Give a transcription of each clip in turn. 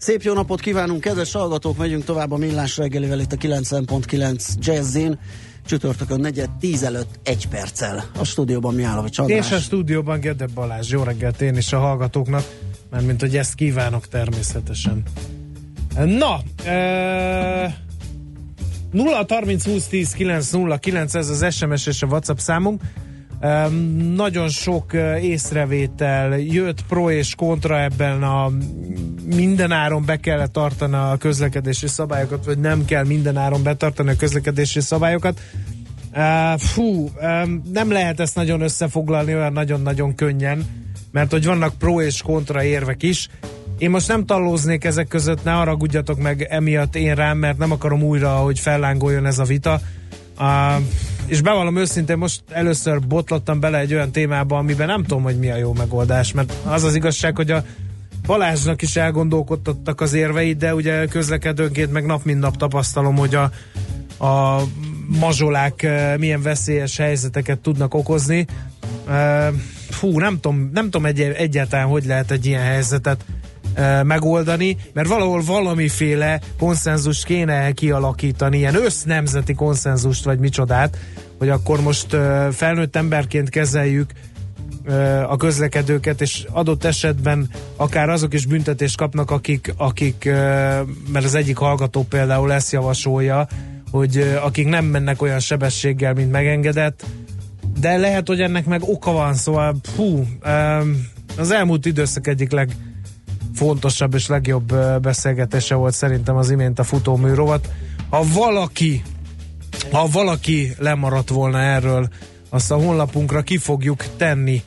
Szép jó napot kívánunk, kedves hallgatók! Megyünk tovább a millás reggelivel itt a 90.9 Jazzin. Csütörtökön negyed tíz előtt egy perccel. A stúdióban mi áll, András? És a stúdióban Gede Balázs. Jó reggelt én is a hallgatóknak, mert mint hogy ezt kívánok természetesen. Na, e, 0 30 20 10 9 0 9 ez az SMS és a WhatsApp számunk. Nagyon sok észrevétel jött pro és kontra ebben a minden áron be kellett tartani a közlekedési szabályokat, vagy nem kell minden áron betartani a közlekedési szabályokat. Fú, nem lehet ezt nagyon összefoglalni olyan nagyon-nagyon könnyen, mert hogy vannak pro és kontra érvek is. Én most nem talóznék ezek között, ne haragudjatok meg emiatt én rám, mert nem akarom újra, hogy fellángoljon ez a vita. Uh, és bevallom őszintén, most először botlottam bele egy olyan témába, amiben nem tudom, hogy mi a jó megoldás, mert az az igazság, hogy a Balázsnak is elgondolkodtattak az érveit, de ugye közlekedőnként meg nap mint nap tapasztalom, hogy a, a mazsolák eh, milyen veszélyes helyzeteket tudnak okozni. Eh, fú, nem tudom, nem tudom egy, egyáltalán, hogy lehet egy ilyen helyzetet megoldani, mert valahol valamiféle konszenzust kéne kialakítani, ilyen össznemzeti konszenzust, vagy micsodát, hogy akkor most felnőtt emberként kezeljük a közlekedőket, és adott esetben akár azok is büntetést kapnak, akik, akik mert az egyik hallgató például ezt javasolja, hogy akik nem mennek olyan sebességgel, mint megengedett, de lehet, hogy ennek meg oka van, szóval fú, az elmúlt időszak egyik leg, legfontosabb és legjobb beszélgetése volt szerintem az imént a futómű rovat. Ha valaki, ha valaki lemaradt volna erről, azt a honlapunkra ki fogjuk tenni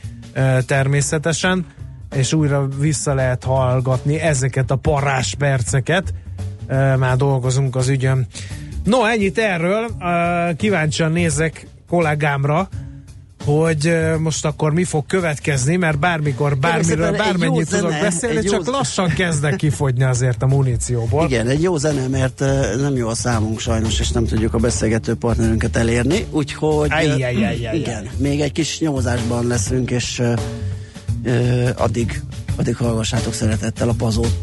természetesen, és újra vissza lehet hallgatni ezeket a parás perceket. Már dolgozunk az ügyön. No, ennyit erről. Kíváncsian nézek kollégámra, hogy most akkor mi fog következni, mert bármikor, bármiről, bármennyit tudok zene, beszélni, csak zene. lassan kezdek kifogyni azért a munícióból. Igen, egy jó zene, mert nem jó a számunk sajnos, és nem tudjuk a beszélgető partnerünket elérni, úgyhogy Ajjajjajjajjaj. igen, még egy kis nyomozásban leszünk, és addig, addig hallgassátok szeretettel a pazót.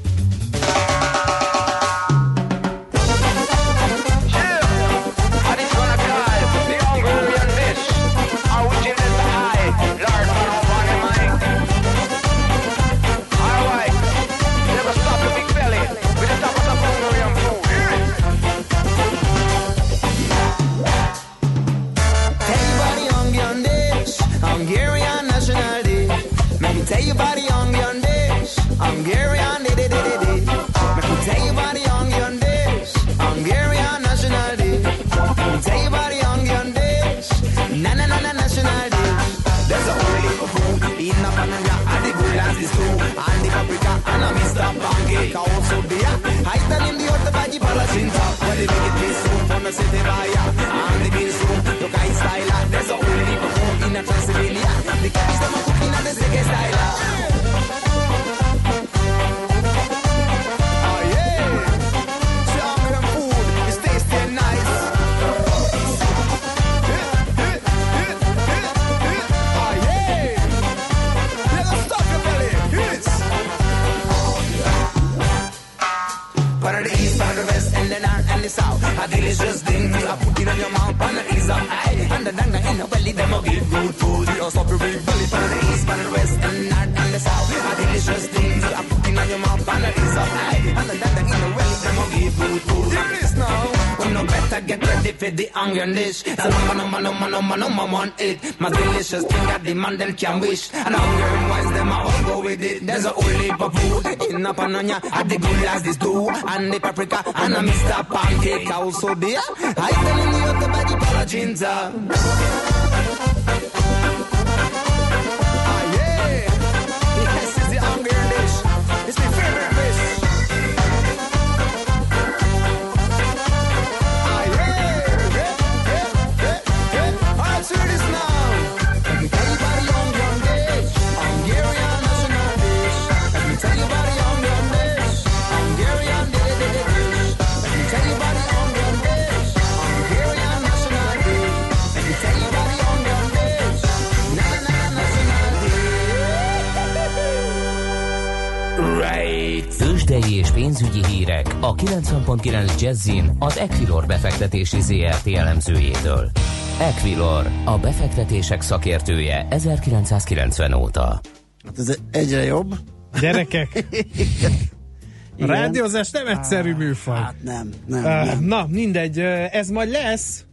the city buyer. And the bills room, look how it's style. There's a whole heap of in a Transylvania. The cash them a cooking and the sickest style. delicious thing. I put it on your mouth and it's a of. And the dang in the belly, them will give good food. You stop your big belly from the east, from the west, and north and the south. A delicious thing. I put it on your mouth and it's a of. And the dang in the belly, them will give good food. Hear this now. Onion dish. It's a number, number, number, number, number one it. My delicious thing the man them can wish. And hungry wise them I all go with it. There's a whole heap of food in a pananya. At the good as this too. And the paprika and a Mr. Pancake also there. I tell him the other body palachinta. pénzügyi hírek a 90.9 Jazzin az Equilor befektetési ZRT elemzőjétől. Equilor, a befektetések szakértője 1990 óta. Hát ez egyre jobb. Gyerekek, a rádiózás nem egyszerű műfaj. Hát nem, nem, Uh, nem. na, mindegy, ez majd lesz,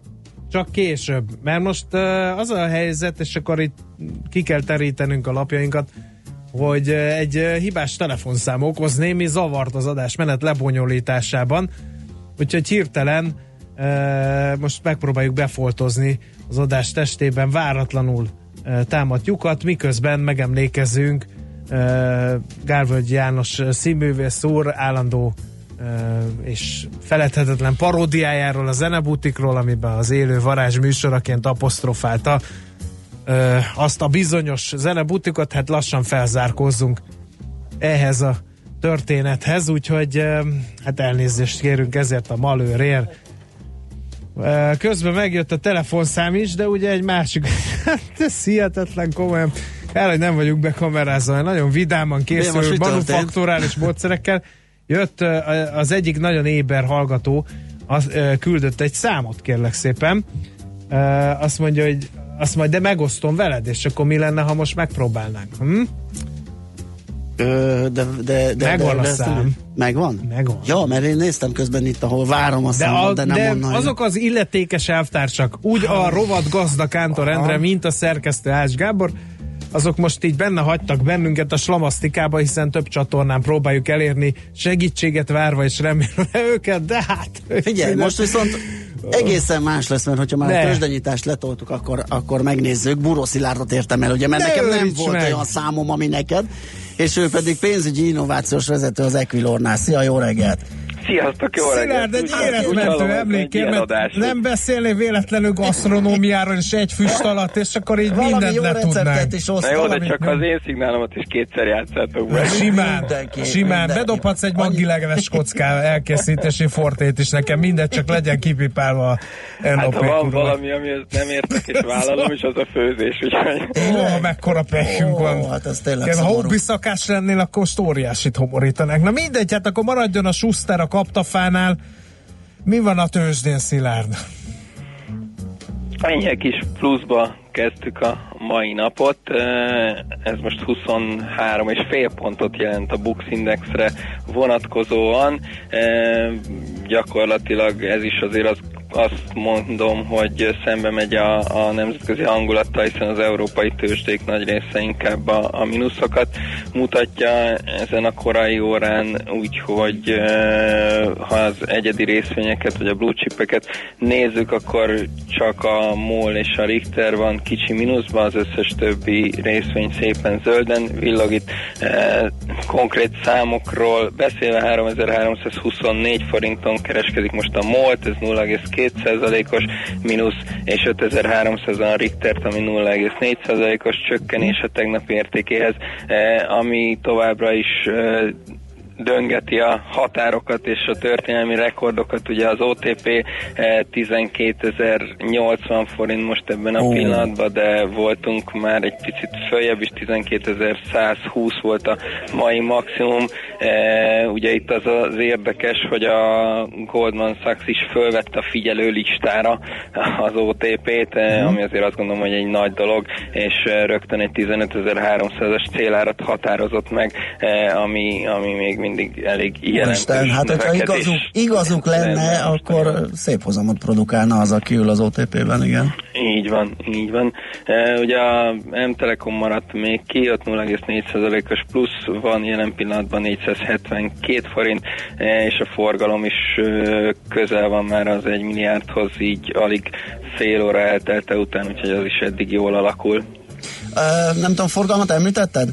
csak később. Mert most uh, az a helyzet, és akkor itt ki kell terítenünk a lapjainkat, hogy egy hibás telefonszám okoz némi zavart az adásmenet lebonyolításában, úgyhogy hirtelen most megpróbáljuk befoltozni az adás testében váratlanul támadt lyukat, miközben megemlékezünk Gárvölgy János színművész úr állandó és feledhetetlen paródiájáról, a zenebutikról, amiben az élő varázs műsoraként apostrofálta uh, azt a bizonyos zenebutikot, hát lassan felzárkózzunk ehhez a történethez, úgyhogy hát elnézést kérünk ezért a malőrért. Közben megjött a telefonszám is, de ugye egy másik, hát ez hihetetlen komolyan, el, hogy nem vagyunk bekamerázva, nagyon vidáman készül manufakturális módszerekkel. Jött az egyik nagyon éber hallgató, az, küldött egy számot, kérlek szépen. Azt mondja, hogy azt majd de megosztom veled, és akkor mi lenne, ha most megpróbálnánk? Hm? Ö, de, de, de, Megvan de, a de szám. Megvan? Megvan. Ja, mert én néztem közben itt, ahol várom a De, számot, a, de nem de onnan. azok az illetékes elvtársak, úgy a rovat gazda Kántor Endre, mint a szerkesztő Ács Gábor, azok most így benne hagytak bennünket a slamasztikába, hiszen több csatornán próbáljuk elérni, segítséget várva és remélve őket, de hát... Figyelj, most viszont egészen más lesz, mert hogyha már Ne. a tőzsdenyítást letoltuk, akkor, akkor megnézzük. Buró Szilárdot értem el, ugye, mert Ne nekem nem volt meg. olyan számom, ami neked, és ő pedig pénzügyi innovációs vezető az Equilornál. Szia, jó reggelt! Sziasztok, jó Szilárd, egy életmentő hogy emléké, ilyen mert adás. nem beszélnél véletlenül gasztronómiáról és egy füst alatt, és akkor így Valami mindent letudnánk. receptet is Na jó, de csak az én szignálomat is kétszer játszátok be. Simán, Mindenki, simán. mindenki. Bedobhatsz egy Annyi- maggilegeles kocká elkészítési fortét is nekem, mindegy, csak legyen kipipálva a Hát ha van kurva. valami, amihez nem értek és vállalom, és az a főzés, úgyhogy... Ó, mekkora pekünk van. hát ez tényleg ha hobbi szakás lennél, akkor óriásit homorítanánk. Na mindegy, hát akkor maradjon a Schuster a kaptafánál. Mi van a tőzsdén, Szilárd? Ennyi kis pluszba kezdtük a mai napot. Ez most 23 és fél pontot jelent a Bux Indexre vonatkozóan. Gyakorlatilag ez is azért az azt mondom, hogy szembe megy a, a nemzetközi hangulattal, hiszen az európai tőzsdék nagy része inkább a, a mínuszokat mutatja ezen a korai órán, úgyhogy ha az egyedi részvényeket, vagy a blue chipeket nézzük, akkor csak a MOL és a Richter van kicsi mínuszban, az összes többi részvény szépen zölden villogít. Eh, konkrét számokról beszélve 3324 forinton kereskedik most a MOL, ez 0,2%-os mínusz, és 5300 a Richtert, ami 0,4%-os csökkenés a tegnapi értékéhez, eh, ami továbbra is eh, döngeti a határokat és a történelmi rekordokat. Ugye az OTP eh, 12.080 forint most ebben a pillanatban, de voltunk már egy picit följebb is, 12.120 volt a mai maximum. Eh, Ugye itt az az érdekes, hogy a Goldman Sachs is fölvette a figyelő listára az OTP-t, eh, ami azért azt gondolom, hogy egy nagy dolog, és eh, rögtön egy 15.300-as célárat határozott meg, eh, ami, ami még mindig elég jelentős Isten, hát hogyha igazuk, igazuk lenne, lenne akkor szép hozamot produkálna az, aki ül az OTP-ben, igen. Így van, így van. E, ugye a M-Telekom maradt még ki, ott 0,4%-os plusz van, jelen pillanatban 472 forint, e, és a forgalom is e, közel van már az 1 milliárdhoz, így alig fél óra eltelte után, úgyhogy az is eddig jól alakul. Ö, nem tudom, forgalmat említetted?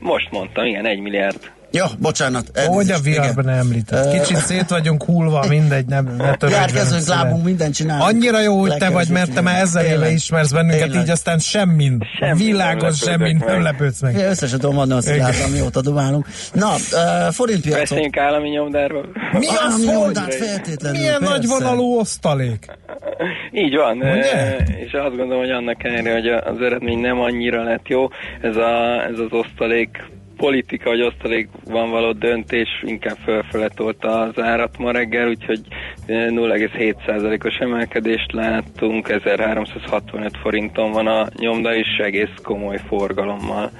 Most mondtam, igen, 1 milliárd. Ja, bocsánat. Hogy a elnézést, viharban említett. Kicsit szét vagyunk hullva, mindegy, nem, ne Járkezünk, lábunk, mindent csinálunk. Annyira jó, hogy te vagy, mert te már ezer éve ismersz bennünket, Tényleg. így aztán semmin, világon nem semmin nem meg. lepődsz meg. Ja, összesen tudom adni a szilárd, mióta dumálunk. Na, uh, forintpiacok. Beszéljünk állami nyomdárról. Mi az, Állami nyomdát feltétlenül, Milyen persze. nagy vonalú osztalék? Így van, Ugye? és azt gondolom, hogy annak ellenére, hogy az eredmény nem annyira lett jó, ez, a, ez az osztalék politika, hogy osztalékban való döntés inkább fölfele tolta az árat ma reggel, úgyhogy 0,7%-os emelkedést láttunk, 1365 forinton van a nyomda, és egész komoly forgalommal.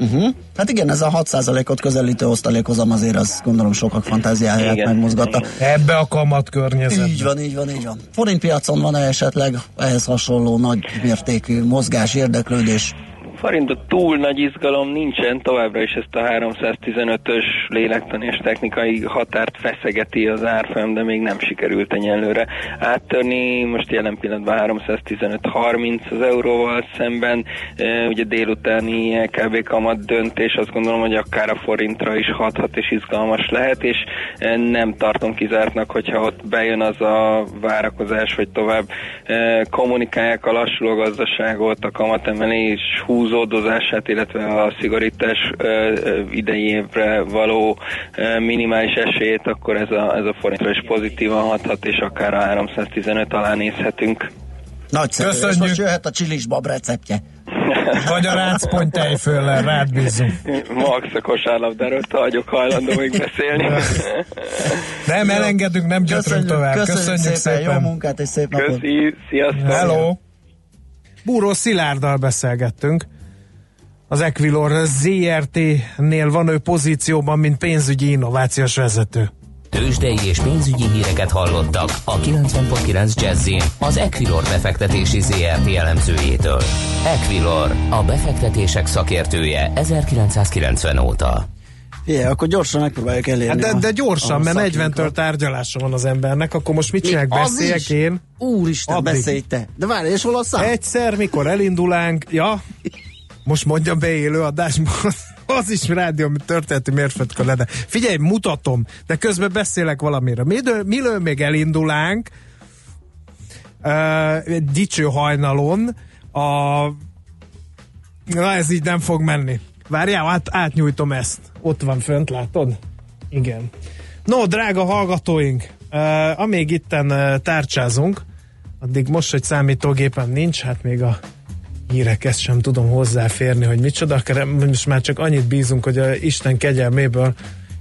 Uh-huh. Hát igen, ez a 6%-ot közelítő osztalékozam azért az gondolom sokak fantáziáját igen. megmozgatta. Ebbe a kamat környezetbe. Így van, így van, így van. Forintpiacon van-e esetleg ehhez hasonló nagy mértékű mozgás, érdeklődés? Forintot túl nagy izgalom nincsen, továbbra is ezt a 315-ös lélektani és technikai határt feszegeti az árfolyam, de még nem sikerült egyelőre áttörni. Most jelen pillanatban 315-30 az euróval szemben, e, ugye délutáni LKB kamat döntés, azt gondolom, hogy akár a forintra is hathat és izgalmas lehet, és e, nem tartom kizártnak, hogyha ott bejön az a várakozás, hogy tovább e, kommunikálják a lassuló gazdaságot, a kamatemelés húz húzódozását, illetve a szigorítás idejévre való minimális esélyét, akkor ez a, ez a forintra is pozitívan hathat, és akár a 315 alá nézhetünk. Nagyszerű, Köszönjük. és most jöhet a csilis bab receptje. Vagy a rácpont tejföllel, rád bízunk. Max a kosárlabdáról vagyok hajlandó még beszélni. nem elengedünk, nem gyötrünk tovább. Köszönjük, köszönjük szépen, szépen. Jó munkát és szép napot. Köszi, sziasztok. Hello. Búró Szilárddal beszélgettünk az Equilor ZRT-nél van ő pozícióban, mint pénzügyi innovációs vezető. Tőzsdei és pénzügyi híreket hallottak a 90.9 jazz az Equilor befektetési ZRT elemzőjétől. Equilor, a befektetések szakértője 1990 óta. Igen, akkor gyorsan megpróbáljuk elérni. Hát de, de gyorsan, mert 40-től tárgyalása van az embernek, akkor most mit csinálják? Beszéljek én? Úristen, Addig. beszélj te. De várj, és hol a szám? Egyszer, mikor elindulánk, ja, most mondjam be élő adásban, az is rádió, ami történeti mérföldkő lenne. Figyelj, mutatom, de közben beszélek valamire. Milől, milől még elindulánk uh, dicső hajnalon a na ez így nem fog menni. Várjál, át, átnyújtom ezt. Ott van fönt, látod? Igen. No, drága hallgatóink, uh, amíg itten uh, tárcsázunk, addig most, hogy számítógépen nincs, hát még a hírekhez sem tudom hozzáférni, hogy micsoda, most már csak annyit bízunk, hogy a Isten kegyelméből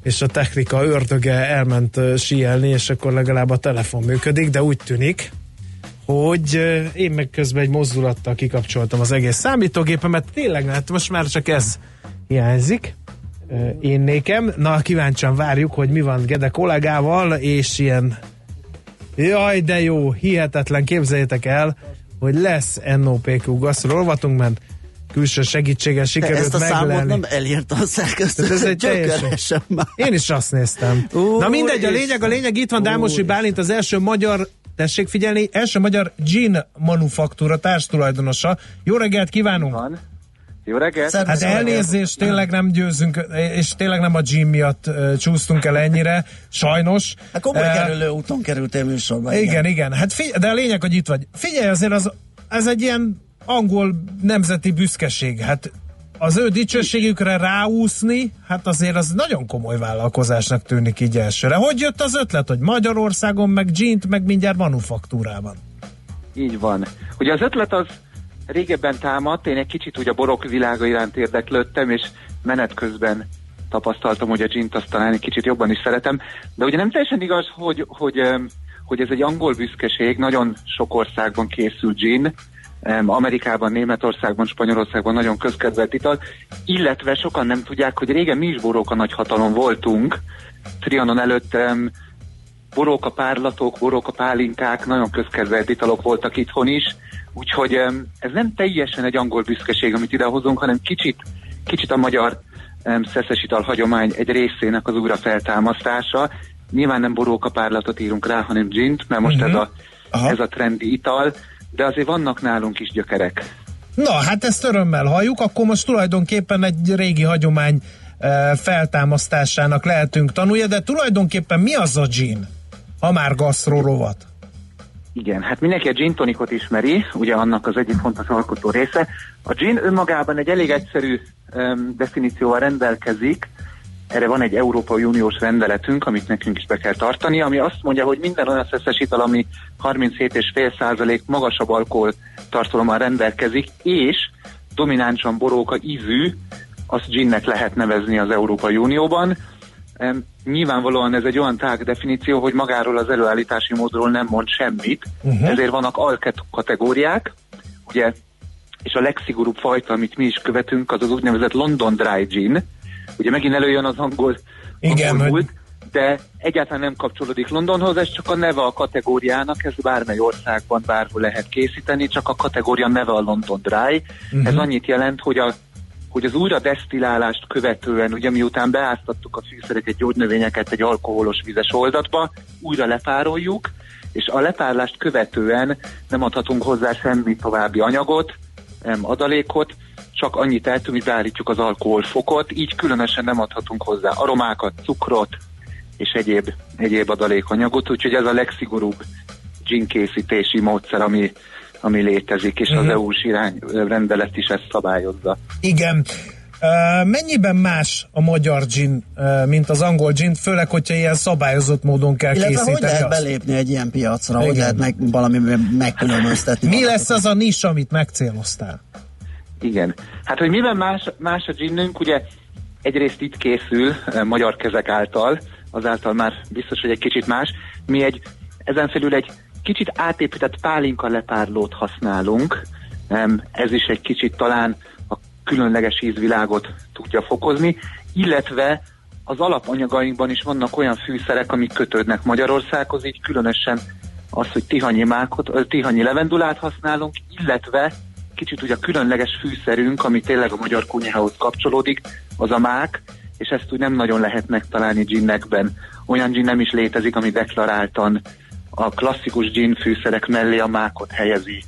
és a technika ördöge elment síelni, és akkor legalább a telefon működik, de úgy tűnik, hogy én meg közben egy mozdulattal kikapcsoltam az egész számítógépemet, tényleg, hát most már csak ez hiányzik én nékem. Na, kíváncsian várjuk, hogy mi van Gede kollégával, és ilyen jaj, de jó, hihetetlen, képzeljétek el, hogy lesz NOPQ gasztrolovatunk, mert külső segítséggel sikerült ezt a meglelni. számot nem elírta a szerkesztő. Ez egy teljesen... Én is azt néztem. Úr Na mindegy, a lényeg, a lényeg itt van Dámosi Bálint, az első magyar tessék figyelni, első magyar gin manufaktúra társtulajdonosa. Jó reggelt kívánunk! Van. Jó reggelt! Hát elnézést, tényleg nem győzünk, és tényleg nem a gym miatt csúsztunk el ennyire, sajnos. Hát komoly uh, kerülő úton kerültél műsorba. Igen, igen, igen. Hát figy- de a lényeg, hogy itt vagy. Figyelj, azért az, ez egy ilyen angol nemzeti büszkeség. Hát az ő dicsőségükre ráúszni, hát azért az nagyon komoly vállalkozásnak tűnik így elsőre. Hogy jött az ötlet, hogy Magyarországon, meg gint, meg mindjárt manufaktúrában? Így van. Ugye az ötlet az régebben támadt, én egy kicsit úgy a borok világa iránt érdeklődtem, és menet közben tapasztaltam, hogy a gint azt talán egy kicsit jobban is szeretem, de ugye nem teljesen igaz, hogy, hogy, hogy ez egy angol büszkeség, nagyon sok országban készül gin, Amerikában, Németországban, Spanyolországban nagyon közkedvelt ital, illetve sokan nem tudják, hogy régen mi is boróka nagy hatalom voltunk, Trianon előtt boróka párlatok, boróka pálinkák, nagyon közkedvelt italok voltak itthon is, Úgyhogy ez nem teljesen egy angol büszkeség, amit idehozunk, hanem kicsit, kicsit a magyar szeszes ital hagyomány egy részének az újra feltámasztása. Nyilván nem borókapárlatot írunk rá, hanem gint, mert most uh-huh. ez, a, ez a trendi ital, de azért vannak nálunk is gyökerek. Na, hát ezt örömmel halljuk, akkor most tulajdonképpen egy régi hagyomány uh, feltámasztásának lehetünk tanulja, de tulajdonképpen mi az a gin, ha már gasztró rovat? Igen, hát mindenki a gin tonikot ismeri, ugye annak az egyik fontos alkotó része. A gin önmagában egy elég egyszerű um, definícióval rendelkezik, erre van egy Európai Uniós rendeletünk, amit nekünk is be kell tartani, ami azt mondja, hogy minden olyan szeszes ital, ami 37,5% magasabb alkohol tartalommal rendelkezik, és dominánsan boróka ízű, azt ginnek lehet nevezni az Európai Unióban. Nyilvánvalóan ez egy olyan tág definíció, hogy magáról az előállítási módról nem mond semmit, uh-huh. ezért vannak alkategóriák, ugye, és a legszigorúbb fajta, amit mi is követünk, az az úgynevezett London Dry Gin. Ugye megint előjön az angol, Igen, angol múlt, de egyáltalán nem kapcsolódik Londonhoz, ez csak a neve a kategóriának, ez bármely országban bárhol lehet készíteni, csak a kategória neve a London Dry. Uh-huh. Ez annyit jelent, hogy a hogy az újra desztillálást követően, ugye miután beáztattuk a fűszereket, gyógynövényeket egy alkoholos vizes oldatba, újra lepároljuk, és a lepárlást követően nem adhatunk hozzá semmi további anyagot, nem adalékot, csak annyit eltűnt, hogy beállítjuk az alkoholfokot, így különösen nem adhatunk hozzá aromákat, cukrot és egyéb, egyéb adalékanyagot, úgyhogy ez a legszigorúbb gin módszer, ami, ami létezik, és uh-huh. az. EU-s rendelet is ezt szabályozza. Igen. Uh, mennyiben más a magyar gin, uh, mint az angol gin, főleg, hogyha ilyen szabályozott módon kell Illetve készíteni? hogy lehet azt? belépni egy ilyen piacra, Igen. hogy lehet meg, valami megkülönböztetni? Mi lesz az a nis, amit megcéloztál? Igen. Hát, hogy miben más, más a ginünk, ugye egyrészt itt készül magyar kezek által, azáltal már biztos, hogy egy kicsit más. Mi egy, ezen felül egy kicsit átépített pálinka lepárlót használunk, ez is egy kicsit talán a különleges ízvilágot tudja fokozni, illetve az alapanyagainkban is vannak olyan fűszerek, amik kötődnek Magyarországhoz, így különösen az, hogy tihanyi, mákot, tihanyi levendulát használunk, illetve kicsit ugye a különleges fűszerünk, ami tényleg a magyar kunyhához kapcsolódik, az a mák, és ezt úgy nem nagyon lehet megtalálni ginnekben. Olyan gin nem is létezik, ami deklaráltan a klasszikus gin fűszerek mellé a mákot helyezi,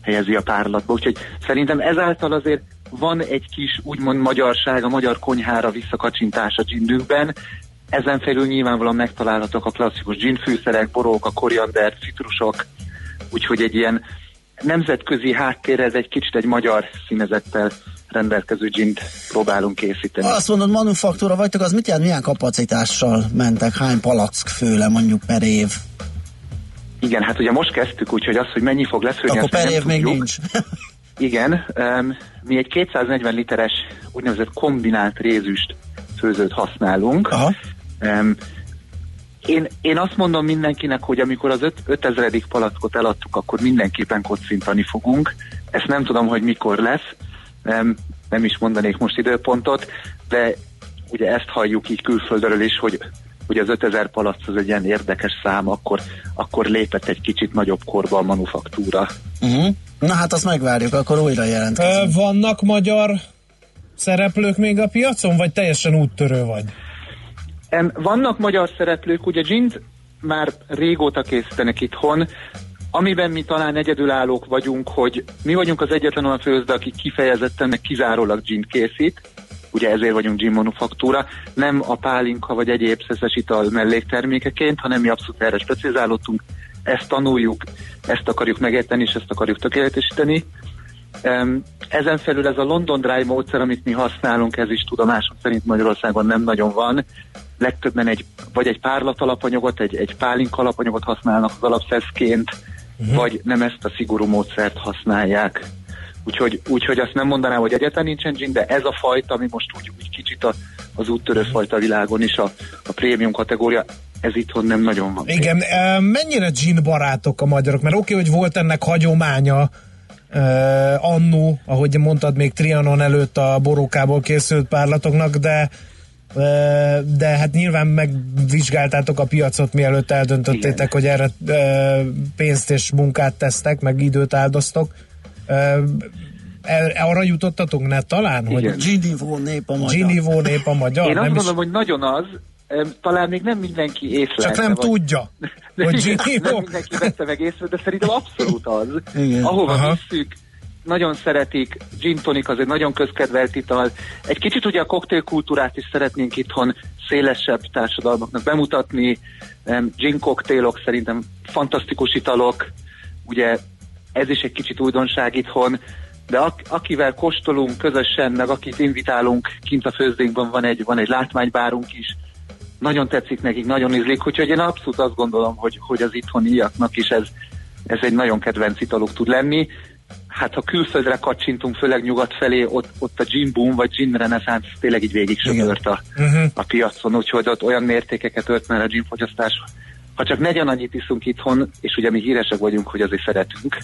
helyezi a párlatba. Úgyhogy szerintem ezáltal azért van egy kis úgymond magyarság, a magyar konyhára visszakacsintás a ginükben, ezen felül nyilvánvalóan megtalálhatók a klasszikus gin fűszerek, borók, a koriander, citrusok, úgyhogy egy ilyen nemzetközi háttér, ez egy kicsit egy magyar színezettel rendelkező gint próbálunk készíteni. Azt mondod, manufaktúra vagytok, az mit jelent, milyen kapacitással mentek, hány palack főle mondjuk per év? Igen, hát ugye most kezdtük, úgyhogy az, hogy mennyi fog leszülni, Akkor per év még nincs. Igen, um, mi egy 240 literes úgynevezett kombinált rézüst főzőt használunk. Aha. Um, én, én azt mondom mindenkinek, hogy amikor az 5000. palackot eladtuk, akkor mindenképpen kocintani fogunk. Ezt nem tudom, hogy mikor lesz, nem, nem is mondanék most időpontot, de ugye ezt halljuk így külföldről is, hogy hogy az 5000 palac az egy ilyen érdekes szám, akkor, akkor lépett egy kicsit nagyobb korba a manufaktúra. Uh-huh. Na hát azt megvárjuk, akkor újra jelentkezünk. Vannak magyar szereplők még a piacon, vagy teljesen úttörő vagy? Vannak magyar szereplők, ugye Gint már régóta készítenek itthon, amiben mi talán egyedülállók vagyunk, hogy mi vagyunk az egyetlen olyan főzde, aki kifejezetten meg kizárólag gin készít, ugye ezért vagyunk gin manufaktúra, nem a pálinka vagy egyéb szeszes ital melléktermékeként, hanem mi abszolút erre specializálódtunk, ezt tanuljuk, ezt akarjuk megérteni, és ezt akarjuk tökéletesíteni. Ezen felül ez a London Dry módszer, amit mi használunk, ez is tudomásom szerint Magyarországon nem nagyon van. Legtöbben egy, vagy egy párlat alapanyagot, egy, egy pálinka alapanyagot használnak az alapszeszként, uh-huh. vagy nem ezt a szigorú módszert használják. Úgyhogy, úgyhogy azt nem mondanám, hogy egyetlen nincsen gin, de ez a fajta, ami most úgy, úgy kicsit a, az úttörő fajta világon is a, a prémium kategória, ez itthon nem nagyon van. Igen, mennyire gin barátok a magyarok? Mert oké, okay, hogy volt ennek hagyománya, uh, annó, ahogy mondtad, még Trianon előtt a borókából készült párlatoknak, de de hát nyilván megvizsgáltátok a piacot, mielőtt eldöntöttétek, Igen. hogy erre pénzt és munkát tesztek, meg időt áldoztok. Arra jutottatok ne talán, Igen. hogy Ginivó nép a magyar. Ginivó nép a magyar. Én azt mondom, is... hogy nagyon az, talán még nem mindenki észre. Csak nem vagy... tudja, de hogy Ginivó. Nem mindenki vette meg észre, de szerintem abszolút az. Igen. Ahova Aha. visszük, nagyon szeretik, gin tonic az egy nagyon közkedvelt ital. Egy kicsit ugye a koktélkultúrát is szeretnénk itthon szélesebb társadalmaknak bemutatni. Gin koktélok szerintem fantasztikus italok, ugye ez is egy kicsit újdonság itthon, de ak- akivel kóstolunk közösen, meg akit invitálunk, kint a főzdénkben van egy, van egy látványbárunk is, nagyon tetszik nekik, nagyon ízlik, úgyhogy én abszolút azt gondolom, hogy, hogy az itthoniaknak is ez, ez egy nagyon kedvenc italuk tud lenni. Hát ha külföldre kacsintunk, főleg nyugat felé, ott, ott a gin boom vagy gin reneszánsz tényleg így végig söpört a, uh-huh. a piacon, úgyhogy ott olyan mértékeket ölt már a gin fogyasztás, ha csak negyen annyit iszunk itthon, és ugye mi híresek vagyunk, hogy azért szeretünk,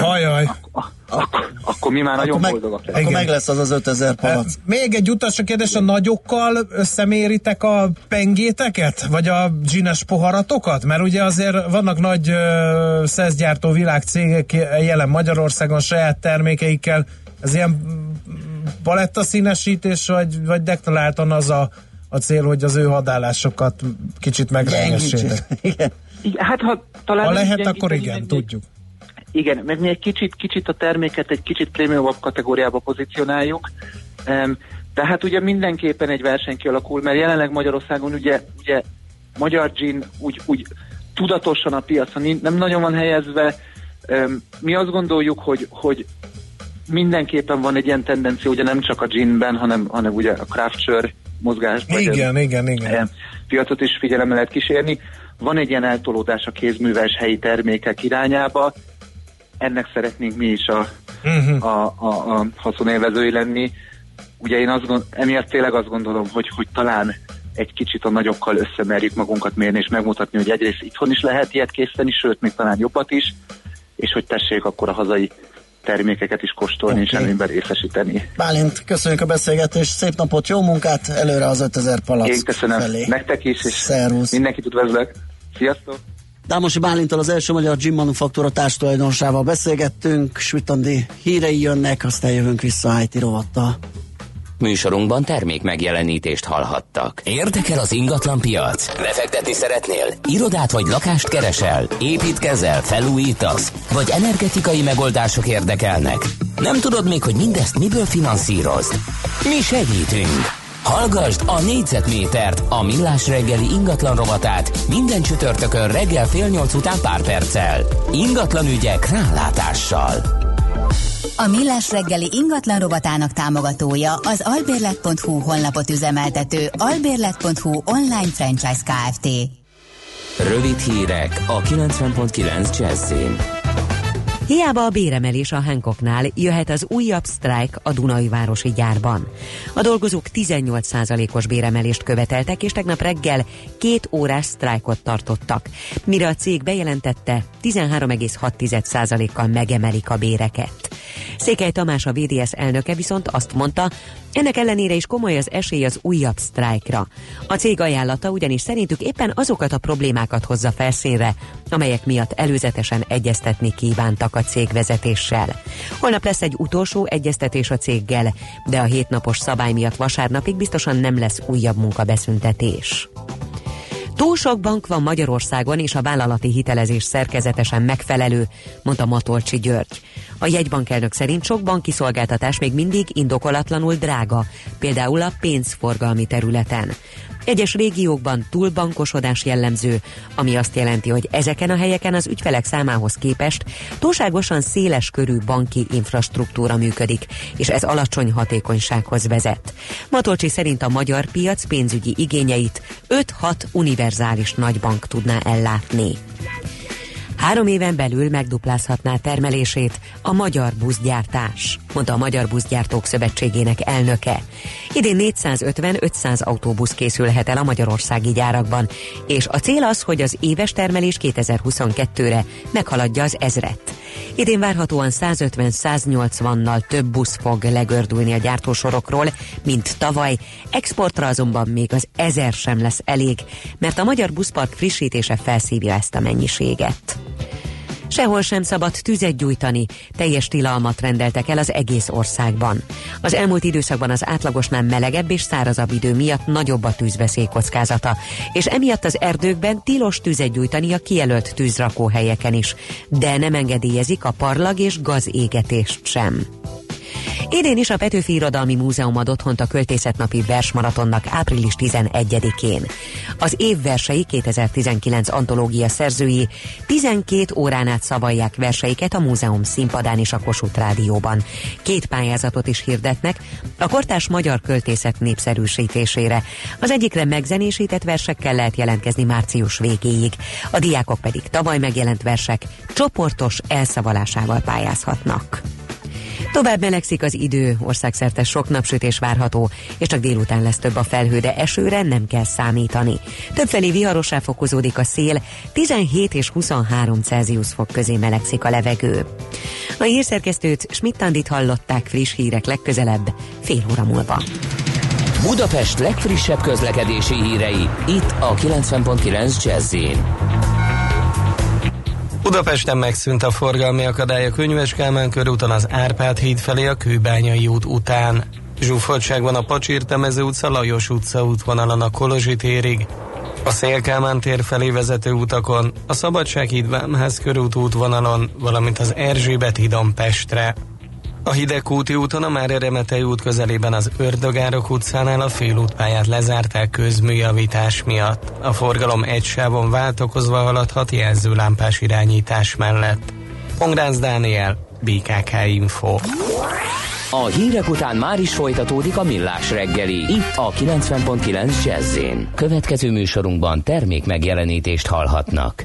Hajaj. Ak- ak- akkor mi már akkor nagyon meg, boldogak leszünk. Akkor meg lesz az az 5000 palac. Még egy utolsó kérdés, a nagyokkal összeméritek a pengéteket? Vagy a zsines poharatokat? Mert ugye azért vannak nagy uh, szeszgyártó világcégek jelen Magyarországon saját termékeikkel. Ez ilyen paletta színesítés, vagy, vagy deklaráltan az a a cél, hogy az ő hadállásokat kicsit megrengessétek. Igen. Hát ha talán... Ha lehet, akkor igen, tudjuk. Igen, meg mi egy kicsit, kicsit a terméket egy kicsit prémiumabb kategóriába pozícionáljuk. Um, tehát ugye mindenképpen egy verseny kialakul, mert jelenleg Magyarországon ugye, ugye magyar gin úgy, úgy tudatosan a piacon nem nagyon van helyezve. Mi azt gondoljuk, hogy, hogy mindenképpen van egy ilyen tendencia, ugye nem csak a ginben, hanem, hanem ugye a craft sör mozgásban. Igen, igen, igen. Piacot is figyelemmel lehet kísérni. Van egy ilyen eltolódás a kézműves helyi termékek irányába, ennek szeretnénk mi is a, uh-huh. a, a, a haszonélvezői lenni. Ugye én azt gond, emiatt tényleg azt gondolom, hogy, hogy talán egy kicsit a nagyokkal összemerjük magunkat mérni, és megmutatni, hogy egyrészt itthon is lehet ilyet készíteni, sőt, még talán jobbat is, és hogy tessék akkor a hazai termékeket is kóstolni okay. és előnyben részesíteni. Bálint, köszönjük a beszélgetést, szép napot, jó munkát, előre az 5000 palack Én köszönöm, felé. nektek is, és Szervusz. mindenkit üdvözlök. Sziasztok! Dámosi Bálintal az első magyar Gym Manufaktúra társtulajdonosával beszélgettünk, Svitandi hírei jönnek, aztán jövünk vissza a IT rovattal. Műsorunkban termék megjelenítést hallhattak. Érdekel az ingatlan piac? Befektetni szeretnél? Irodát vagy lakást keresel? Építkezel? Felújítasz? Vagy energetikai megoldások érdekelnek? Nem tudod még, hogy mindezt miből finanszírozd? Mi segítünk! Hallgasd a négyzetmétert, a millás reggeli ingatlan rovatát minden csütörtökön reggel fél nyolc után pár perccel. Ingatlan ügyek rálátással. A Millás reggeli ingatlan rovatának támogatója az albérlet.hu honlapot üzemeltető albérlet.hu online franchise Kft. Rövid hírek a 90.9 Jazzin. Hiába a béremelés a Hancocknál jöhet az újabb sztrájk a Dunai városi gyárban. A dolgozók 18%-os béremelést követeltek, és tegnap reggel két órás sztrájkot tartottak. Mire a cég bejelentette, 13,6%-kal megemelik a béreket. Székely Tamás a VDS elnöke viszont azt mondta, ennek ellenére is komoly az esély az újabb sztrájkra. A cég ajánlata ugyanis szerintük éppen azokat a problémákat hozza felszínre, amelyek miatt előzetesen egyeztetni kívántak a cég vezetéssel. Holnap lesz egy utolsó egyeztetés a céggel, de a hétnapos szabály miatt vasárnapig biztosan nem lesz újabb munkabeszüntetés. Túl sok bank van Magyarországon, és a vállalati hitelezés szerkezetesen megfelelő, mondta Matolcsi György. A jegybankelnök szerint sok banki szolgáltatás még mindig indokolatlanul drága, például a pénzforgalmi területen. Egyes régiókban túlbankosodás jellemző, ami azt jelenti, hogy ezeken a helyeken az ügyfelek számához képest túlságosan széles körű banki infrastruktúra működik, és ez alacsony hatékonysághoz vezet. Matolcsi szerint a magyar piac pénzügyi igényeit 5-6 univerzális nagybank tudná ellátni. Három éven belül megduplázhatná termelését a magyar buszgyártás, mondta a Magyar Buszgyártók Szövetségének elnöke. Idén 450-500 autóbusz készülhet el a magyarországi gyárakban, és a cél az, hogy az éves termelés 2022-re meghaladja az ezret. Idén várhatóan 150-180-nal több busz fog legördülni a gyártósorokról, mint tavaly, exportra azonban még az ezer sem lesz elég, mert a magyar buszpark frissítése felszívja ezt a mennyiséget. Sehol sem szabad tüzet gyújtani, teljes tilalmat rendeltek el az egész országban. Az elmúlt időszakban az átlagosnál melegebb és szárazabb idő miatt nagyobb a tűzveszély kockázata, és emiatt az erdőkben tilos tüzet gyújtani a kijelölt tűzrakóhelyeken is, de nem engedélyezik a parlag és gazégetést sem. Idén is a Petőfi Irodalmi Múzeum ad otthont a Költészetnapi Versmaratonnak április 11-én. Az év versei 2019 antológia szerzői 12 órán át szavalják verseiket a múzeum színpadán és a Kossuth Rádióban. Két pályázatot is hirdetnek a kortás magyar költészet népszerűsítésére. Az egyikre megzenésített versekkel lehet jelentkezni március végéig, a diákok pedig tavaly megjelent versek csoportos elszavalásával pályázhatnak. Tovább melegszik az idő, országszerte sok napsütés várható, és csak délután lesz több a felhő, de esőre nem kell számítani. Többfelé viharosá fokozódik a szél, 17 és 23 Celsius fok közé melegszik a levegő. A hírszerkesztőt Schmidt-Tandit hallották friss hírek legközelebb, fél óra múlva. Budapest legfrissebb közlekedési hírei, itt a 90.9 jazz Budapesten megszűnt a forgalmi akadály a Könyves Kálmán körúton az Árpád híd felé a Kőbányai út után. Zsúfoltság van a Pacsír-Temező utca Lajos utca útvonalon a Kolozsi térig, a Szélkámán tér felé vezető utakon, a Szabadsághíd Vámház körút útvonalon, valamint az Erzsébet hídon Pestre. A Hidegkúti úton a már Remetei út közelében az Ördögárok utcánál a félútpályát lezárták közműjavítás miatt. A forgalom egy sávon váltokozva haladhat jelzőlámpás irányítás mellett. Pongrász Dániel, BKK Info. A hírek után már is folytatódik a millás reggeli. Itt a 90.9 jazz Következő műsorunkban termék megjelenítést hallhatnak.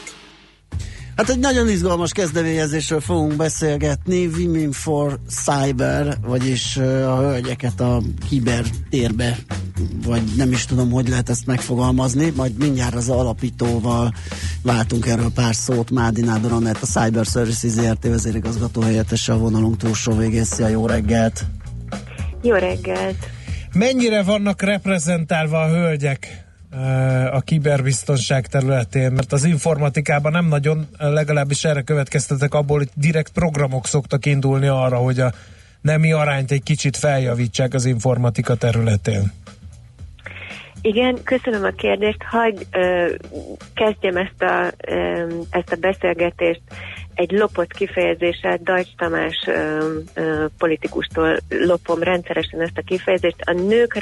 Hát egy nagyon izgalmas kezdeményezésről fogunk beszélgetni, Women for Cyber, vagyis a hölgyeket a kiber térbe, vagy nem is tudom, hogy lehet ezt megfogalmazni, majd mindjárt az alapítóval váltunk erről pár szót, Mádi Nádor Anett, a Cyber Services ZRT vezérigazgató helyettese a vonalunk túlsó végén. Szia, jó reggelt! Jó reggelt! Mennyire vannak reprezentálva a hölgyek a kiberbiztonság területén, mert az informatikában nem nagyon, legalábbis erre következtetek abból, hogy direkt programok szoktak indulni arra, hogy a nemi arányt egy kicsit feljavítsák az informatika területén. Igen, köszönöm a kérdést. Hagy ö, kezdjem ezt a, ö, ezt a beszélgetést egy lopott kifejezéssel, Dajcs Tamás ö, ö, politikustól lopom rendszeresen ezt a kifejezést. A nők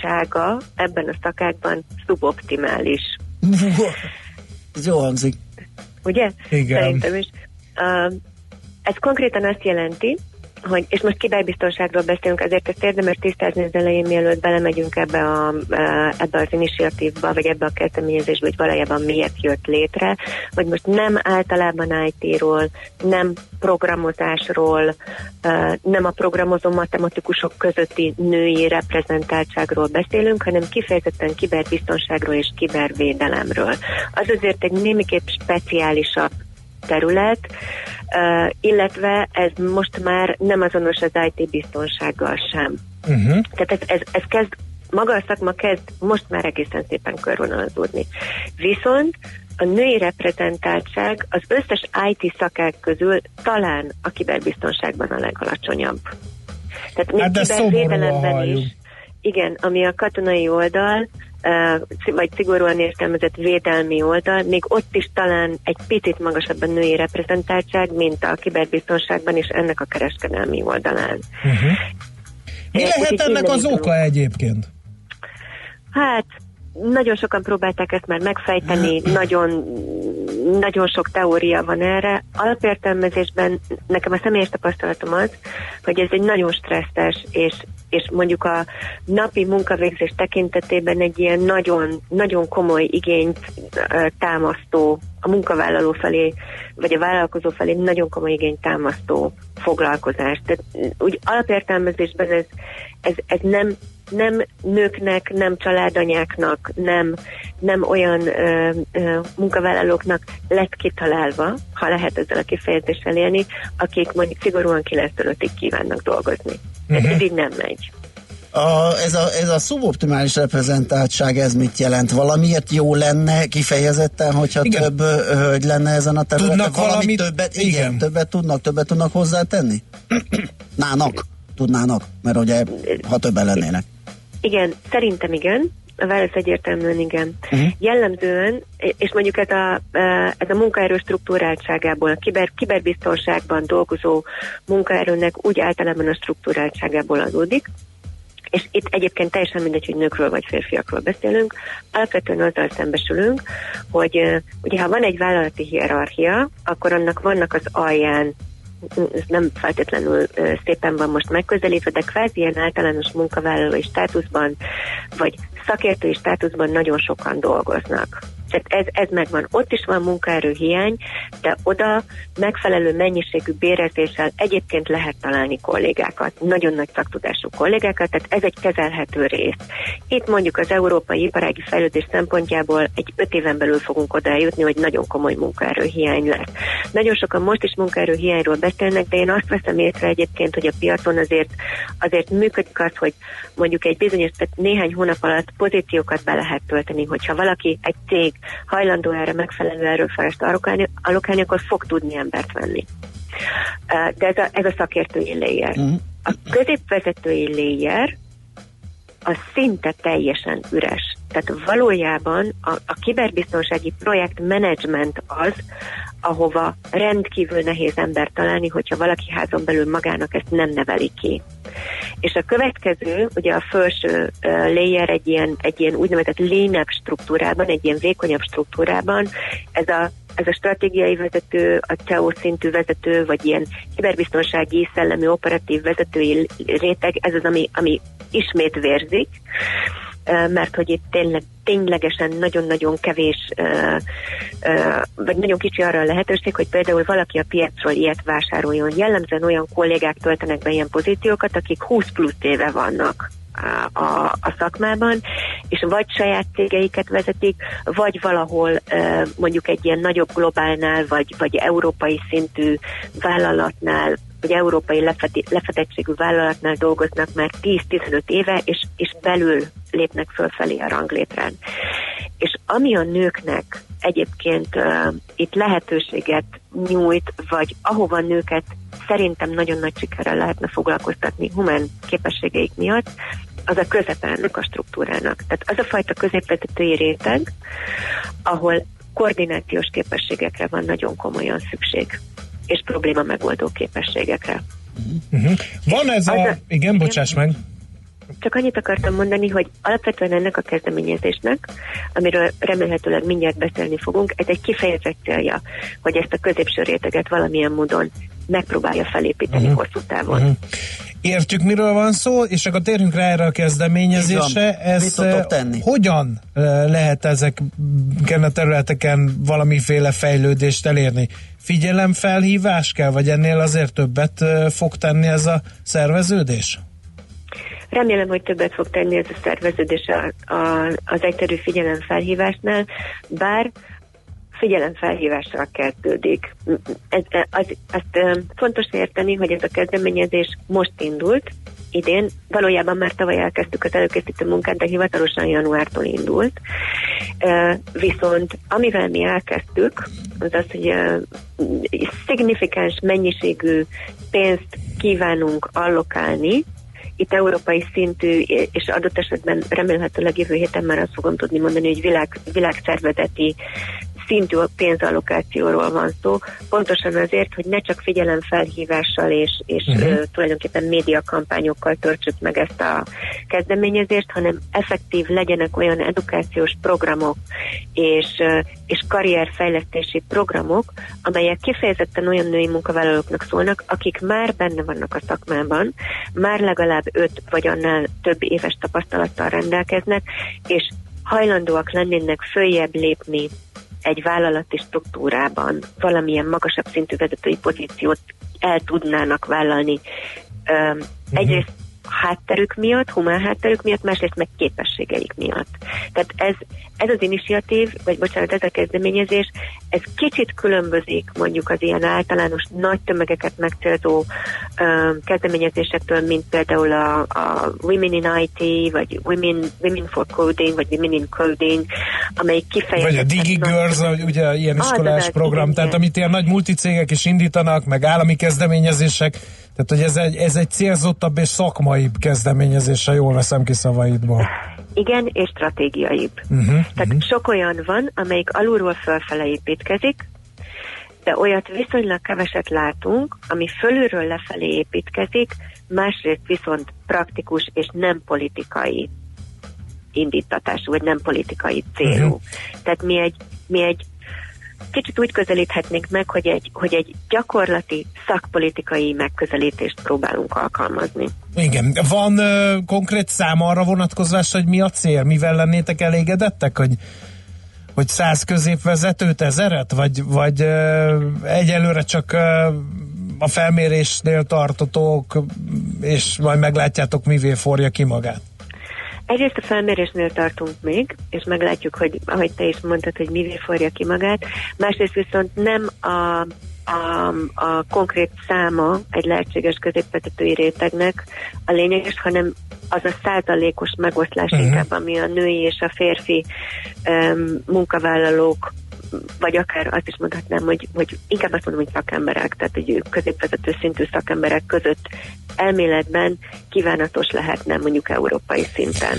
reprezentáltsága ebben a szakákban szuboptimális. Ez jó hangzik. Ugye? Igen. Szerintem is. Uh, ez konkrétan azt jelenti, hogy, és most kiberbiztonságról beszélünk, ezért ezt érdemes tisztázni az elején, mielőtt belemegyünk ebbe, a, ebbe az initiatívba, vagy ebbe a kezdeményezésbe, hogy valójában miért jött létre, hogy most nem általában IT-ról, nem programozásról, nem a programozó matematikusok közötti női reprezentáltságról beszélünk, hanem kifejezetten kiberbiztonságról és kibervédelemről. Az azért egy némiképp speciálisabb terület, illetve ez most már nem azonos az IT biztonsággal sem. Uh-huh. Tehát ez, ez, ez kezd, maga a szakma kezd most már egészen szépen körvonalazódni. Viszont a női reprezentáltság az összes IT szakák közül talán a kiberbiztonságban a legalacsonyabb. Tehát még hát kibervédelemben is, igen, ami a katonai oldal, vagy szigorúan értelmezett védelmi oldal, még ott is talán egy picit magasabb a női reprezentáltság, mint a kiberbiztonságban és ennek a kereskedelmi oldalán. Uh-huh. Mi lehet ennek az oka egyébként? Hát nagyon sokan próbálták ezt már megfejteni, nagyon, nagyon sok teória van erre. Alapértelmezésben nekem a személyes tapasztalatom az, hogy ez egy nagyon stresszes és, és mondjuk a napi munkavégzés tekintetében egy ilyen nagyon, nagyon komoly igényt támasztó, a munkavállaló felé, vagy a vállalkozó felé nagyon komoly igényt támasztó foglalkozás. Tehát úgy alapértelmezésben ez, ez, ez nem nem nőknek, nem családanyáknak, nem, nem olyan ö, ö, munkavállalóknak lett kitalálva, ha lehet ezzel a kifejezéssel élni, akik mondjuk szigorúan 9 5 kívánnak dolgozni. Uh-huh. Ez így nem megy. A, ez, a, ez a szuboptimális reprezentáltság, ez mit jelent? Valamiért jó lenne kifejezetten, hogyha igen. több hölgy lenne ezen a területen? Tudnak Valami valamit? Többet, igen, igen, többet tudnak, többet tudnak hozzátenni? Nának, tudnának, mert ugye, ha többen lennének. Igen, szerintem igen. A válasz egyértelműen igen. Uh-huh. Jellemzően, és mondjuk ez a, ez a munkaerő struktúráltságából, a kiber, kiberbiztonságban dolgozó munkaerőnek úgy általában a struktúráltságából adódik, és itt egyébként teljesen mindegy, hogy nőkről vagy férfiakról beszélünk, alapvetően azzal szembesülünk, hogy ugye ha van egy vállalati hierarchia, akkor annak vannak az alján ez nem feltétlenül szépen van most megközelítve, de kvázi ilyen általános munkavállalói státuszban, vagy szakértői státuszban nagyon sokan dolgoznak. Tehát ez, ez megvan. Ott is van munkaerőhiány, de oda megfelelő mennyiségű bérezéssel egyébként lehet találni kollégákat, nagyon nagy szaktudású kollégákat, tehát ez egy kezelhető rész. Itt mondjuk az európai iparági fejlődés szempontjából egy öt éven belül fogunk oda eljutni, hogy nagyon komoly munkaerőhiány lesz. Nagyon sokan most is munkaerőhiányról beszélnek, de én azt veszem észre egyébként, hogy a piacon azért, azért működik az, hogy mondjuk egy bizonyos, tehát néhány hónap alatt pozíciókat be lehet tölteni, hogyha valaki egy cég hajlandó erre megfelelő erőforrást allokálni, akkor fog tudni embert venni. De ez a, ez a szakértői layer. Uh-huh. A középvezetői layer az szinte teljesen üres. Tehát valójában a, a kiberbiztonsági projektmenedzsment az, ahova rendkívül nehéz ember találni, hogyha valaki házon belül magának ezt nem neveli ki. És a következő, ugye a felső layer egy ilyen, egy ilyen úgynevezett lean struktúrában, egy ilyen vékonyabb struktúrában, ez a ez a stratégiai vezető, a CEO szintű vezető, vagy ilyen kiberbiztonsági, szellemi, operatív vezetői réteg, ez az, ami, ami ismét vérzik, mert hogy itt tényleg, ténylegesen nagyon-nagyon kevés, vagy nagyon kicsi arra a lehetőség, hogy például valaki a piacról ilyet vásároljon. Jellemzően olyan kollégák töltenek be ilyen pozíciókat, akik 20 plusz éve vannak a, a szakmában, és vagy saját cégeiket vezetik, vagy valahol mondjuk egy ilyen nagyobb globálnál, vagy, vagy európai szintű vállalatnál vagy európai lefedettségű vállalatnál dolgoznak már 10-15 éve, és, és belül lépnek fölfelé a ranglétrán. És ami a nőknek egyébként uh, itt lehetőséget nyújt, vagy ahova nőket szerintem nagyon nagy sikerrel lehetne foglalkoztatni humán képességeik miatt, az a közepe a struktúrának. Tehát az a fajta középvezetői réteg, ahol koordinációs képességekre van nagyon komolyan szükség, és probléma megoldó képességekre. Uh-huh. Van ez a... a... Igen, bocsáss meg. Csak annyit akartam mondani, hogy alapvetően ennek a kezdeményezésnek, amiről remélhetőleg mindjárt beszélni fogunk, ez egy kifejezett célja, hogy ezt a középső réteget valamilyen módon megpróbálja felépíteni uh-huh. hosszú távon. Uh-huh. Értjük, miről van szó, és akkor térjünk rá erre a kezdeményezésre. Ez tenni? hogyan lehet ezeken a területeken valamiféle fejlődést elérni? Figyelemfelhívás kell, vagy ennél azért többet fog tenni ez a szerveződés? Remélem, hogy többet fog tenni ez a szerveződés a, a, az egyszerű figyelemfelhívásnál, bár figyelemfelhívással kezdődik. Ez, az, azt fontos érteni, hogy ez a kezdeményezés most indult, idén, valójában már tavaly elkezdtük az előkészítő munkát, de hivatalosan januártól indult. Viszont amivel mi elkezdtük, az az, hogy szignifikáns mennyiségű pénzt kívánunk allokálni itt európai szintű, és adott esetben remélhetőleg jövő héten már azt fogom tudni mondani, hogy világ, világszervezeti szintű pénzallokációról van szó, pontosan azért, hogy ne csak figyelemfelhívással és, és uh-huh. uh, tulajdonképpen médiakampányokkal törtsük meg ezt a kezdeményezést, hanem effektív legyenek olyan edukációs programok és, uh, és karrierfejlesztési programok, amelyek kifejezetten olyan női munkavállalóknak szólnak, akik már benne vannak a szakmában, már legalább öt vagy annál több éves tapasztalattal rendelkeznek, és hajlandóak lennének följebb lépni egy vállalati struktúrában valamilyen magasabb szintű vezetői pozíciót el tudnának vállalni. Uh-huh. Egyrészt hátterük miatt, humán hátterük miatt, másrészt meg képességeik miatt. Tehát ez, ez az initiatív, vagy bocsánat, ez a kezdeményezés, ez kicsit különbözik mondjuk az ilyen általános nagy tömegeket megcélzó uh, kezdeményezésektől, mint például a, a Women in IT, vagy Women, Women for Coding, vagy Women in Coding, amelyik kifejezetten... Vagy a DigiGirls, nagy... ugye ilyen iskolás ah, program, igen, tehát amit ilyen nagy multicégek is indítanak, meg állami kezdeményezések, tehát hogy ez egy, ez egy célzottabb és szakmai kezdeményezés, ha jól veszem ki szavaidból. Igen, és stratégiaibb. Uh-huh, Tehát uh-huh. sok olyan van, amelyik alulról fölfele építkezik, de olyat viszonylag keveset látunk, ami fölülről lefelé építkezik, másrészt viszont praktikus és nem politikai indítatású, vagy nem politikai célú. Uh-huh. Tehát mi egy, mi egy kicsit úgy közelíthetnénk meg, hogy egy, hogy egy gyakorlati szakpolitikai megközelítést próbálunk alkalmazni. Igen. Van ö, konkrét szám arra vonatkozás, hogy mi a cél? Mivel lennétek elégedettek, hogy hogy száz középvezetőt, ezeret? Vagy, vagy ö, egyelőre csak ö, a felmérésnél tartotok, és majd meglátjátok, mivé forja ki magát? Egyrészt a felmérésnél tartunk még, és meglátjuk, hogy ahogy te is mondtad, hogy mivé forja ki magát. Másrészt viszont nem a a, a konkrét száma egy lehetséges középvezetői rétegnek a lényeges, hanem az a százalékos megoszlás uh-huh. inkább, ami a női és a férfi um, munkavállalók vagy akár azt is mondhatnám, hogy, hogy inkább azt mondom, hogy szakemberek, tehát hogy középvezető szintű szakemberek között elméletben kívánatos lehetne mondjuk európai szinten.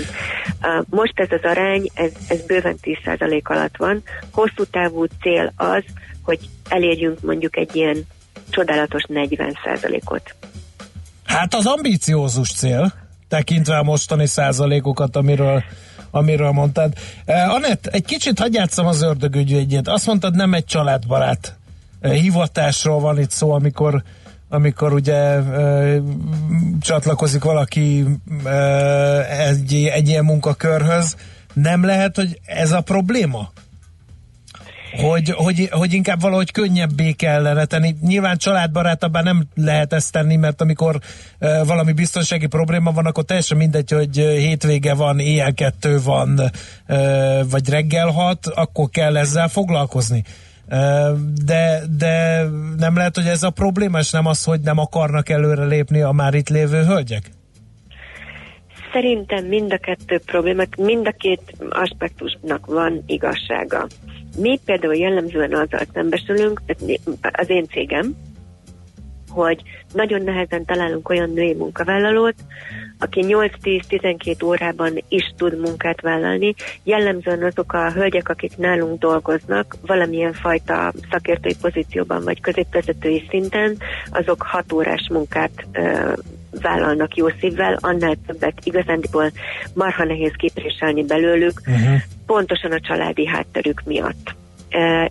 Most ez az arány, ez, ez bőven 10% alatt van. Hosszú távú cél az, hogy elérjünk mondjuk egy ilyen csodálatos 40%-ot. Hát az ambíciózus cél, tekintve a mostani százalékokat, amiről amiről mondtad. Uh, Anett, egy kicsit hagyjátszom az ördögügyvédjét. Azt mondtad, nem egy családbarát uh, hivatásról van itt szó, amikor amikor ugye uh, csatlakozik valaki uh, egy, egy ilyen munkakörhöz, nem lehet, hogy ez a probléma? Hogy, hogy, hogy inkább valahogy könnyebbé kellene tenni. Nyilván családbarátabbá nem lehet ezt tenni, mert amikor uh, valami biztonsági probléma van, akkor teljesen mindegy, hogy hétvége van, éjjel kettő van, uh, vagy reggel hat, akkor kell ezzel foglalkozni. Uh, de, de nem lehet, hogy ez a probléma, és nem az, hogy nem akarnak előre lépni a már itt lévő hölgyek? Szerintem mind a kettő problémák, mind a két aspektusnak van igazsága. Mi például jellemzően azzal szembesülünk, az én cégem, hogy nagyon nehezen találunk olyan női munkavállalót, aki 8-10-12 órában is tud munkát vállalni. Jellemzően azok a hölgyek, akik nálunk dolgoznak, valamilyen fajta szakértői pozícióban vagy középvezetői szinten, azok 6 órás munkát ö, vállalnak jó szívvel, annál többet igazándiból marha nehéz képviselni belőlük, uh-huh. Pontosan a családi hátterük miatt.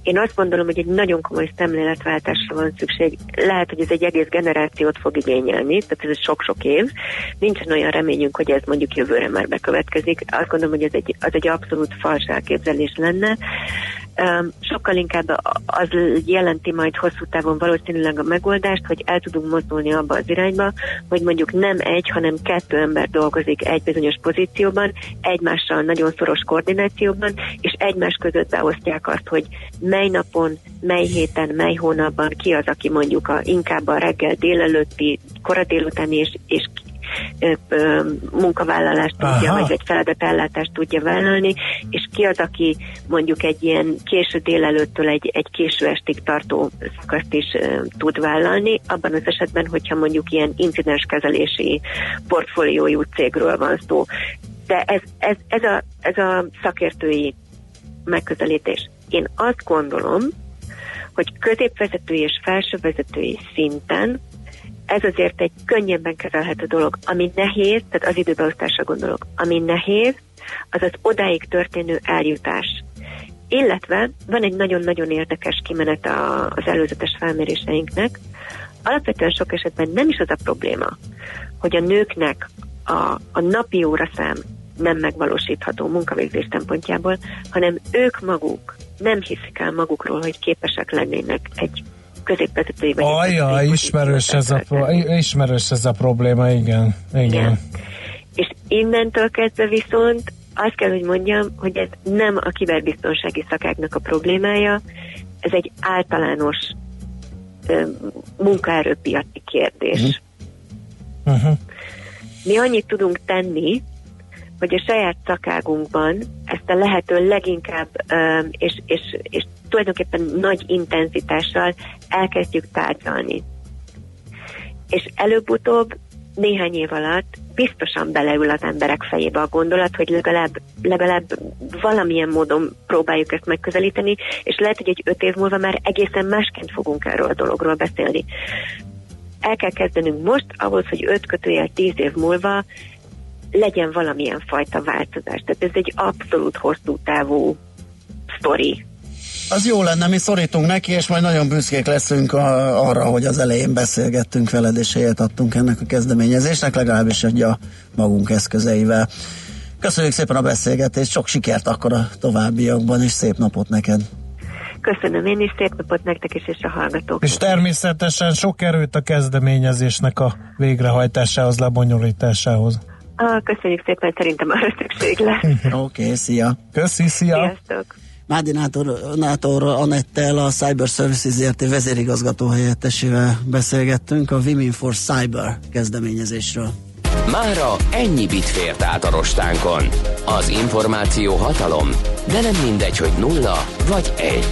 Én azt gondolom, hogy egy nagyon komoly szemléletváltásra van szükség. Lehet, hogy ez egy egész generációt fog igényelni, tehát ez sok-sok év. Nincsen olyan reményünk, hogy ez mondjuk jövőre már bekövetkezik. Azt gondolom, hogy ez egy, az egy abszolút fals elképzelés lenne sokkal inkább az jelenti majd hosszú távon valószínűleg a megoldást, hogy el tudunk mozdulni abba az irányba, hogy mondjuk nem egy, hanem kettő ember dolgozik egy bizonyos pozícióban, egymással nagyon szoros koordinációban, és egymás között beosztják azt, hogy mely napon, mely héten, mely hónapban ki az, aki mondjuk a, inkább a reggel délelőtti, kora délutáni és, és munkavállalást tudja, Aha. vagy egy feladatellátást tudja vállalni, és ki az, aki mondjuk egy ilyen késő délelőttől egy, egy késő estig tartó szakaszt is tud vállalni, abban az esetben, hogyha mondjuk ilyen incidenskezelési portfóliójú cégről van szó. De ez, ez, ez, a, ez a szakértői megközelítés. Én azt gondolom, hogy középvezetői és felsővezetői szinten ez azért egy könnyebben kezelhető dolog. Ami nehéz, tehát az időbeosztásra gondolok, ami nehéz, az az odáig történő eljutás. Illetve van egy nagyon-nagyon érdekes kimenet a, az előzetes felméréseinknek. Alapvetően sok esetben nem is az a probléma, hogy a nőknek a, a napi óraszám nem megvalósítható munkavégzés szempontjából, hanem ők maguk nem hiszik el magukról, hogy képesek lennének egy középvezetői vagy. Ajja, ismerős ez, a pro- ismerős ez a probléma, igen. igen. igen. És innentől kezdve viszont azt kell, hogy mondjam, hogy ez nem a kiberbiztonsági szakáknak a problémája, ez egy általános ö, munkaerőpiaci kérdés. Uh-huh. Mi annyit tudunk tenni, hogy a saját szakágunkban ezt a lehető leginkább és, és, és tulajdonképpen nagy intenzitással elkezdjük tárgyalni. És előbb-utóbb néhány év alatt biztosan beleül az emberek fejébe a gondolat, hogy legalább, legalább valamilyen módon próbáljuk ezt megközelíteni, és lehet, hogy egy öt év múlva már egészen másként fogunk erről a dologról beszélni. El kell kezdenünk most, ahhoz, hogy öt kötőjel tíz év múlva legyen valamilyen fajta változás. Tehát ez egy abszolút hosszú távú sztori, az jó lenne, mi szorítunk neki, és majd nagyon büszkék leszünk a, arra, hogy az elején beszélgettünk veled, és helyet adtunk ennek a kezdeményezésnek, legalábbis egy a magunk eszközeivel. Köszönjük szépen a beszélgetést, sok sikert akkor a továbbiakban, és szép napot neked! Köszönöm én is, szép napot nektek is, és a hallgatók. És természetesen sok erőt a kezdeményezésnek a végrehajtásához, lebonyolításához. Ah, köszönjük szépen, szerintem arra szükség lesz. Oké, okay, szia! Köszi, szia! Sziasztok! Mádi Nátor, Nátor Anettel, a Cyber Services ZRT vezérigazgató helyettesével beszélgettünk a Women for Cyber kezdeményezésről. Mára ennyi bit fért át a rostánkon. Az információ hatalom, de nem mindegy, hogy nulla vagy egy.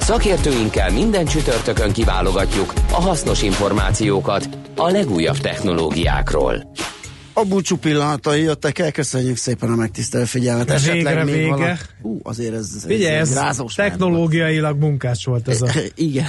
Szakértőinkkel minden csütörtökön kiválogatjuk a hasznos információkat a legújabb technológiákról. A búcsú pillanatai jöttek el, köszönjük szépen a megtisztelő figyelmet. Esetleg Végre még vége. Vala... Hú, azért ez, ez, Figyelj, ez rázós technológiailag munkás volt ez a Igen.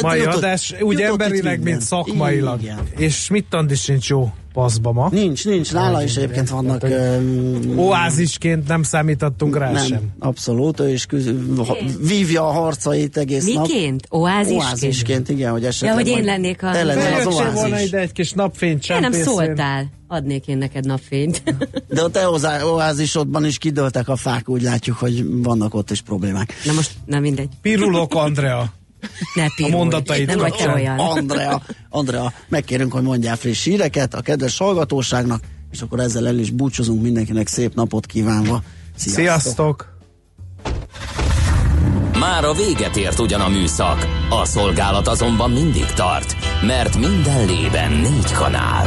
mai Jutott- adás, úgy emberileg, mint szakmailag. Igen. És mit tandi sincs jó paszba ma. Nincs, nincs, nála is egyébként vannak... Um, Oázisként nem számítottunk rá nem, sem. abszolút, ő is küz, ha, vívja a harcait egész nap. Miként? Oázisként? Oázisként, igen, hogy esetleg... Ja, hogy én lennék a- lennél az Bejöttél volna oázis. ide egy kis napfényt Én nem szóltál. Adnék én neked napfényt. De a te oázisodban is kidőltek a fák, úgy látjuk, hogy vannak ott is problémák. Na most, nem mindegy. Pirulok Andrea. Ne pirulj. mondataid Nem vagy te olyan. Andrea, Andrea, megkérünk, hogy mondjál friss híreket a kedves hallgatóságnak, és akkor ezzel el is búcsúzunk mindenkinek szép napot kívánva. Sziasztok! Sziasztok! Már a véget ért ugyan a műszak, a szolgálat azonban mindig tart, mert minden lében négy kanál.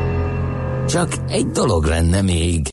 Csak egy dolog lenne még.